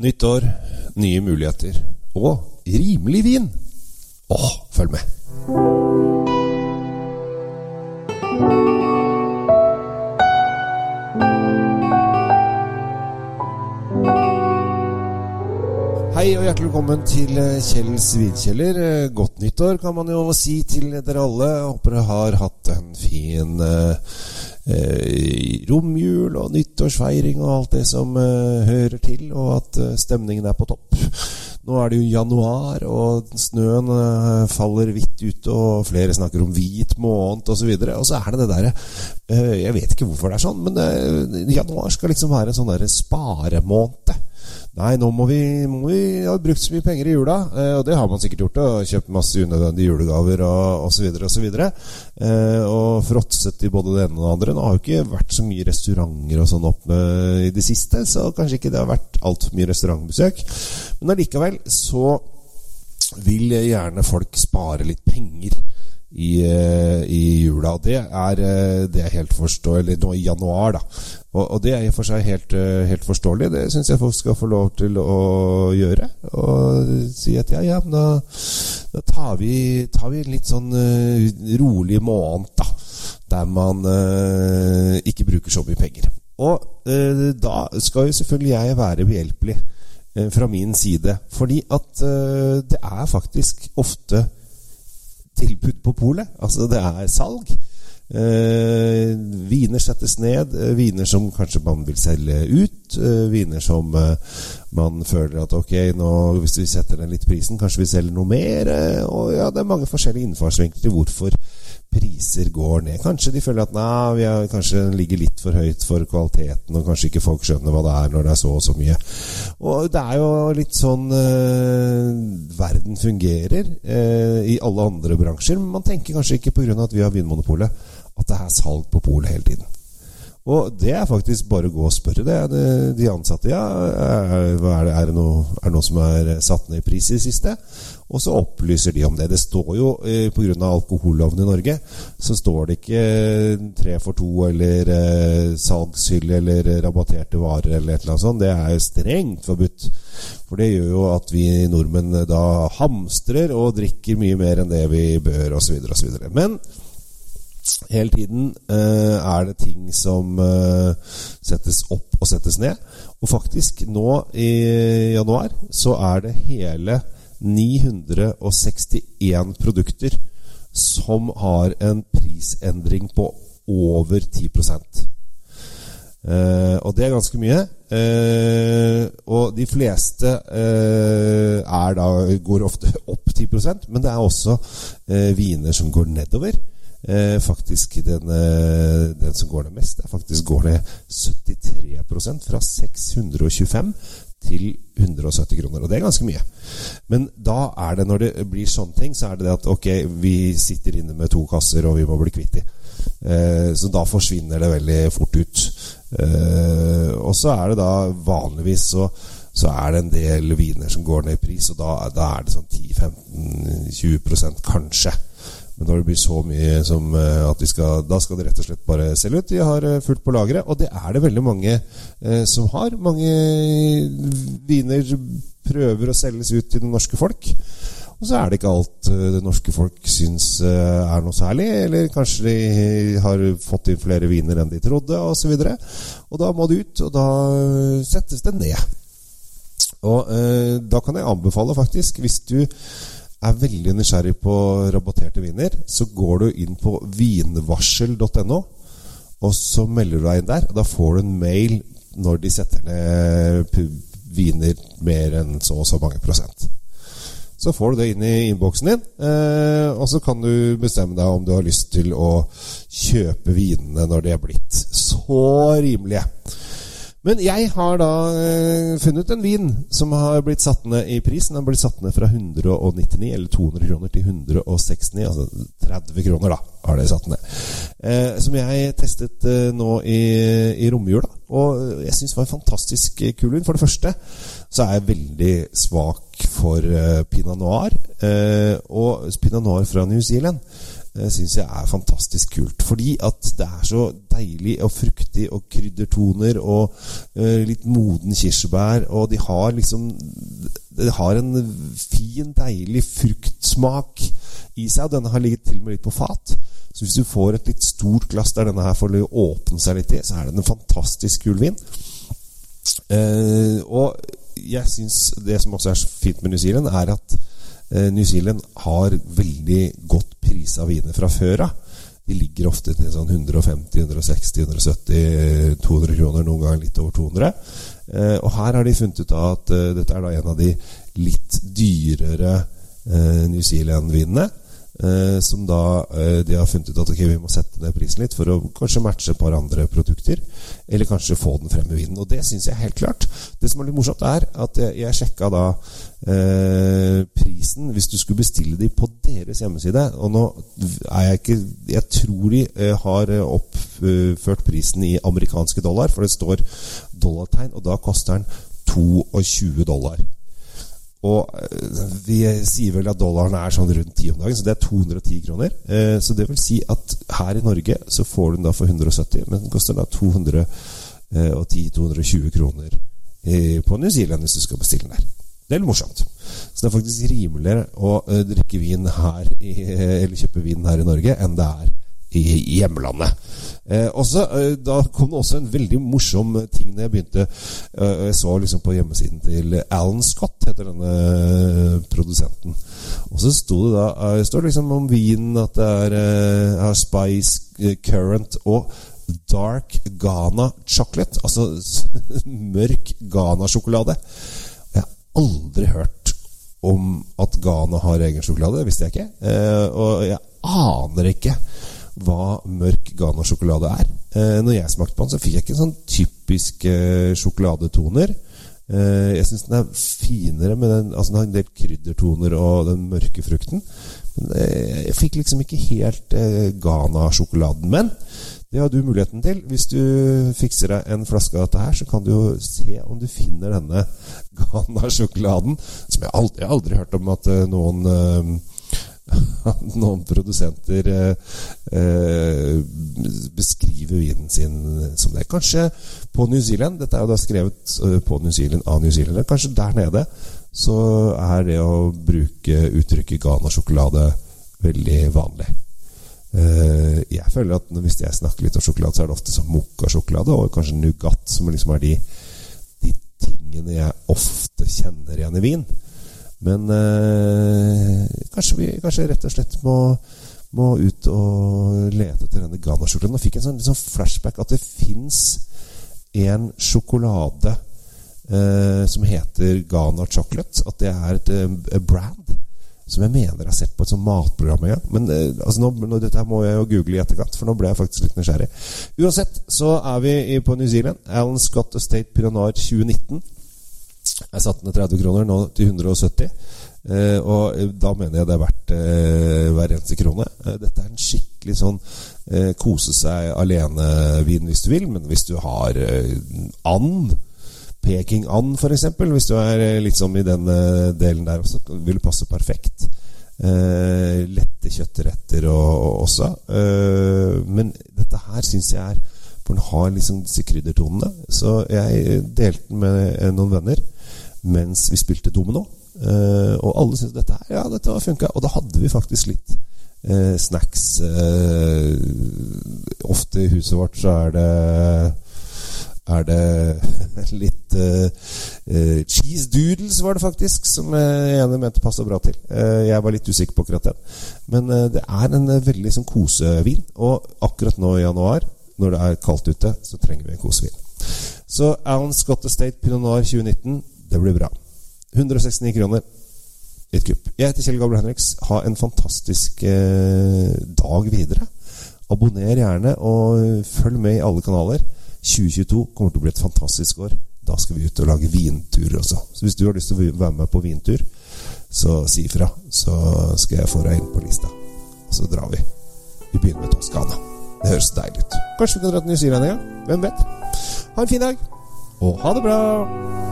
Nytt år, nye muligheter og rimelig vin. Åh, følg med! Hei og hjertelig velkommen til eh, Kjells vinkjeller. Eh, Godt nyttår kan man jo si til dere alle. Håper dere har hatt en fin eh, romjul og nyttårsfeiring og alt det som eh, hører til, og at eh, stemningen er på topp. Nå er det jo januar, og snøen eh, faller hvitt ute, og flere snakker om hvit måned osv. Og, så og så er det det derre eh, Jeg vet ikke hvorfor det er sånn, men eh, januar skal liksom være en sånn derre sparemåned. Nei, nå må vi, må vi ha brukt så mye penger i jula, eh, og det har man sikkert gjort. Og kjøpt masse unødvendige julegaver og osv. så Eh, og fråtset i både det ene og det andre. Nå har jo ikke vært så mye restauranter og sånn oppe i det siste, så kanskje ikke det har vært altfor mye restaurantbesøk. Men allikevel så vil gjerne folk spare litt penger i, eh, i jula. Det er, eh, det er helt forståelig nå i januar, da. Og, og det er i og for seg helt, eh, helt forståelig. Det syns jeg folk skal få lov til å gjøre. Og si at ja, ja, men da, da tar, vi, tar vi en litt sånn rolig måned, da. Der man uh, ikke bruker så mye penger. Og uh, da skal jo selvfølgelig jeg være behjelpelig fra min side. Fordi at det er faktisk ofte tilbud på polet. Altså, det er salg. Eh, viner settes ned. Eh, viner som kanskje man vil selge ut. Eh, viner som eh, man føler at ok, nå, hvis vi setter den litt prisen, kanskje vi selger noe mer. Eh, og ja, Det er mange forskjellige innfallsvinkler til hvorfor priser går ned. Kanskje de føler at nei, vi er, kanskje ligger litt for høyt for kvaliteten, og kanskje ikke folk skjønner hva det er når det er så og så mye. Og det er jo litt sånn eh, verden fungerer eh, i alle andre bransjer. Men man tenker kanskje ikke pga. at vi har Vinmonopolet, at det er salg på polet hele tiden. Og det er faktisk bare å gå og spørre det. De ansatte ja, er, det, er, det noe, er det noe som er satt ned i pris i det siste? Og så opplyser de om det. Det står jo eh, pga. alkoholloven i Norge så står det ikke eh, tre for to eller eh, salgshylle eller rabatterte varer eller et eller annet sånt. Det er jo strengt forbudt. For det gjør jo at vi nordmenn da hamstrer og drikker mye mer enn det vi bør osv. osv. Men hele tiden eh, er det ting som eh, settes opp og settes ned. Og faktisk nå i januar så er det hele 961 produkter som har en prisendring på over 10 eh, Og det er ganske mye. Eh, og de fleste eh, da, går ofte opp 10% men det er også eh, viner som går nedover. Eh, faktisk den, eh, den, som går ned mest, er faktisk går ned 73% fra 625 til 170 kroner. Og det er ganske mye. Men da er det, når det blir sånne ting, så er det det at ok, vi sitter inne med to kasser, og vi må bli kvitt de. Eh, så da forsvinner det veldig fort ut. Eh, og så er det da vanligvis så, så er det en del viner som går ned i pris, og da, da er det sånn 10-15-20% kanskje. Men når det blir så mye som eh, at de skal Da skal de rett og slett bare selge ut. De har eh, fullt på lageret, og det er det veldig mange eh, som har. Mange viner prøver å selges ut til det norske folk. Og så er det ikke alt eh, det norske folk syns er noe særlig. Eller kanskje de har fått inn flere viner enn de trodde, osv. Og, så og da må det ut, og da settes det ned. Og eh, da kan jeg anbefale, faktisk, hvis du er veldig nysgjerrig på rabatterte viner, så går du inn på vinvarsel.no, og så melder du deg inn der. Og da får du en mail når de setter ned viner mer enn så og så mange prosent. Så får du det inn i innboksen din, eh, og så kan du bestemme deg om du har lyst til å kjøpe vinene når de er blitt så rimelige. Men jeg har da eh, funnet en vin som har blitt satt ned i pris. Den har blitt satt ned fra 199 eller 200 kroner til 169, altså 30 kroner, da, har det satt ned. Eh, som jeg testet eh, nå i, i romjula, og jeg syns var en fantastisk kul vin. For det første så er jeg veldig svak for eh, pinot noir. Eh, og pinot noir fra New Zealand syns jeg er fantastisk kult. Fordi at det er så deilig og fruktig og kryddertoner og uh, litt moden kirsebær. Og de har liksom Det har en fin, deilig fruktsmak i seg. Og denne har ligget til og med litt på fat. Så hvis du får et litt stort glass der denne her får åpne seg litt i, så er den en fantastisk kul vin. Uh, og jeg syns det som også er så fint med New Zealand, er at uh, New Zealand har veldig godt prisa viner fra før av. De ligger ofte til sånn 150, 160, 170, 200 kroner, noen ganger litt over 200. Uh, og her har de funnet ut av at dette er da en av de litt dyrere New Zealand-vinene. Eh, som da eh, de har funnet ut at okay, vi må sette ned prisen litt for å kanskje matche et par andre produkter. Eller kanskje få den frem i vinden. Og det syns jeg helt klart. Det som er litt morsomt, er at jeg, jeg sjekka da eh, prisen hvis du skulle bestille de på deres hjemmeside. Og nå er jeg ikke Jeg tror de eh, har oppført prisen i amerikanske dollar, for det står dollartegn, og da koster den 22 dollar. Og eh, vi sier vel at dollaren er sånn rundt 10 om dagen, så det er 210 kroner. Eh, så det vil si at her i Norge så får du den da for 170, men den koster da 210-220 kroner på New Zealand hvis du skal bestille den der. Det er litt morsomt. Så det er faktisk rimeligere å eh, drikke vin her eller kjøpe vin her i Norge enn det er i hjemlandet. Eh, også, eh, da kom det også en veldig morsom ting når jeg begynte. Eh, jeg så liksom på hjemmesiden til Alan Scott, heter denne eh, produsenten. Og så sto det da eh, står liksom om vinen at det er uh, Spice Current og Dark Ghana Chocolate. Altså mørk Ghana-sjokolade. Jeg har aldri hørt om at Ghana har egen sjokolade. Det visste jeg ikke. Eh, og jeg aner ikke hva mørk Ghana-sjokolade er. Eh, når jeg smakte på den, så fikk jeg ikke sånn typiske eh, sjokoladetoner. Eh, jeg syns den er finere med den Altså den har en del kryddertoner og den mørke frukten. Men jeg fikk liksom ikke helt Ghana-sjokoladen. Men det har du muligheten til. Hvis du fikser deg en flaske av dette her, så kan du jo se om du finner denne Ghana-sjokoladen. Som jeg aldri, jeg har hørt om at noen noen produsenter eh, eh, beskriver vinen sin som det. Kanskje på New Zealand Dette er jo da skrevet uh, på New Zealand av New Zealander. Kanskje der nede så er det å bruke uttrykket Ghana-sjokolade veldig vanlig. Eh, jeg føler at hvis jeg snakker litt om sjokolade, så er det ofte som mokkasjokolade og kanskje Nougat, som liksom er de, de tingene jeg ofte kjenner igjen i vin. Men eh, kanskje vi kanskje rett og slett må, må ut og lete etter denne Ghana-sjokoladen. Nå fikk jeg en sånn, sånn flashback at det fins en sjokolade eh, som heter Ghana Chocolate. At det er et, et eh, brand som jeg mener jeg har sett på et sånt matprogram igjen. Men eh, altså, nå, nå, dette må jeg jo google i etterkant, for nå ble jeg faktisk litt nysgjerrig. Uansett så er vi på New Zealand. Alan Scott Estate Pinot Noir 2019. Jeg satte ned 30 kroner, nå til 170. Eh, og da mener jeg det er verdt eh, hver eneste krone. Eh, dette er en skikkelig sånn eh, kose seg alene-vin hvis du vil, men hvis du har eh, and, Peking-and f.eks., hvis du er eh, litt sånn i den delen der også, vil det passe perfekt. lette kjøttretter og, og også. men dette her syns jeg er For den har liksom disse kryddertonene. Så jeg delte den med noen venner mens vi spilte domino. Uh, og alle syntes dette her, ja, dette funka. Og da hadde vi faktisk litt uh, snacks. Uh, ofte i huset vårt så er det er det litt cheese doodles, var det faktisk, som jeg ene mente passa bra til. jeg var litt usikker på akkurat den. Men det er en veldig sånn kosevin. Og akkurat nå i januar, når det er kaldt ute, så trenger vi en kosevin. Så Alan Scott Estate Pinot Noir 2019 det blir bra. 169 kroner. Et kupp. Jeg heter Kjell Gabriel Henriks. Ha en fantastisk eh, dag videre. Abonner gjerne, og følg med i alle kanaler. 2022 kommer til å bli et fantastisk år. Da skal vi ut og lage vinturer også. Så hvis du har lyst til å være med på vintur, så si ifra. Så skal jeg få deg inn på lista. Og så drar vi. Vi begynner med Toskana. Det høres deilig ut. Kanskje vi kan dra til New Zealand en gang? Hvem vet? Ha en fin dag, og ha det bra!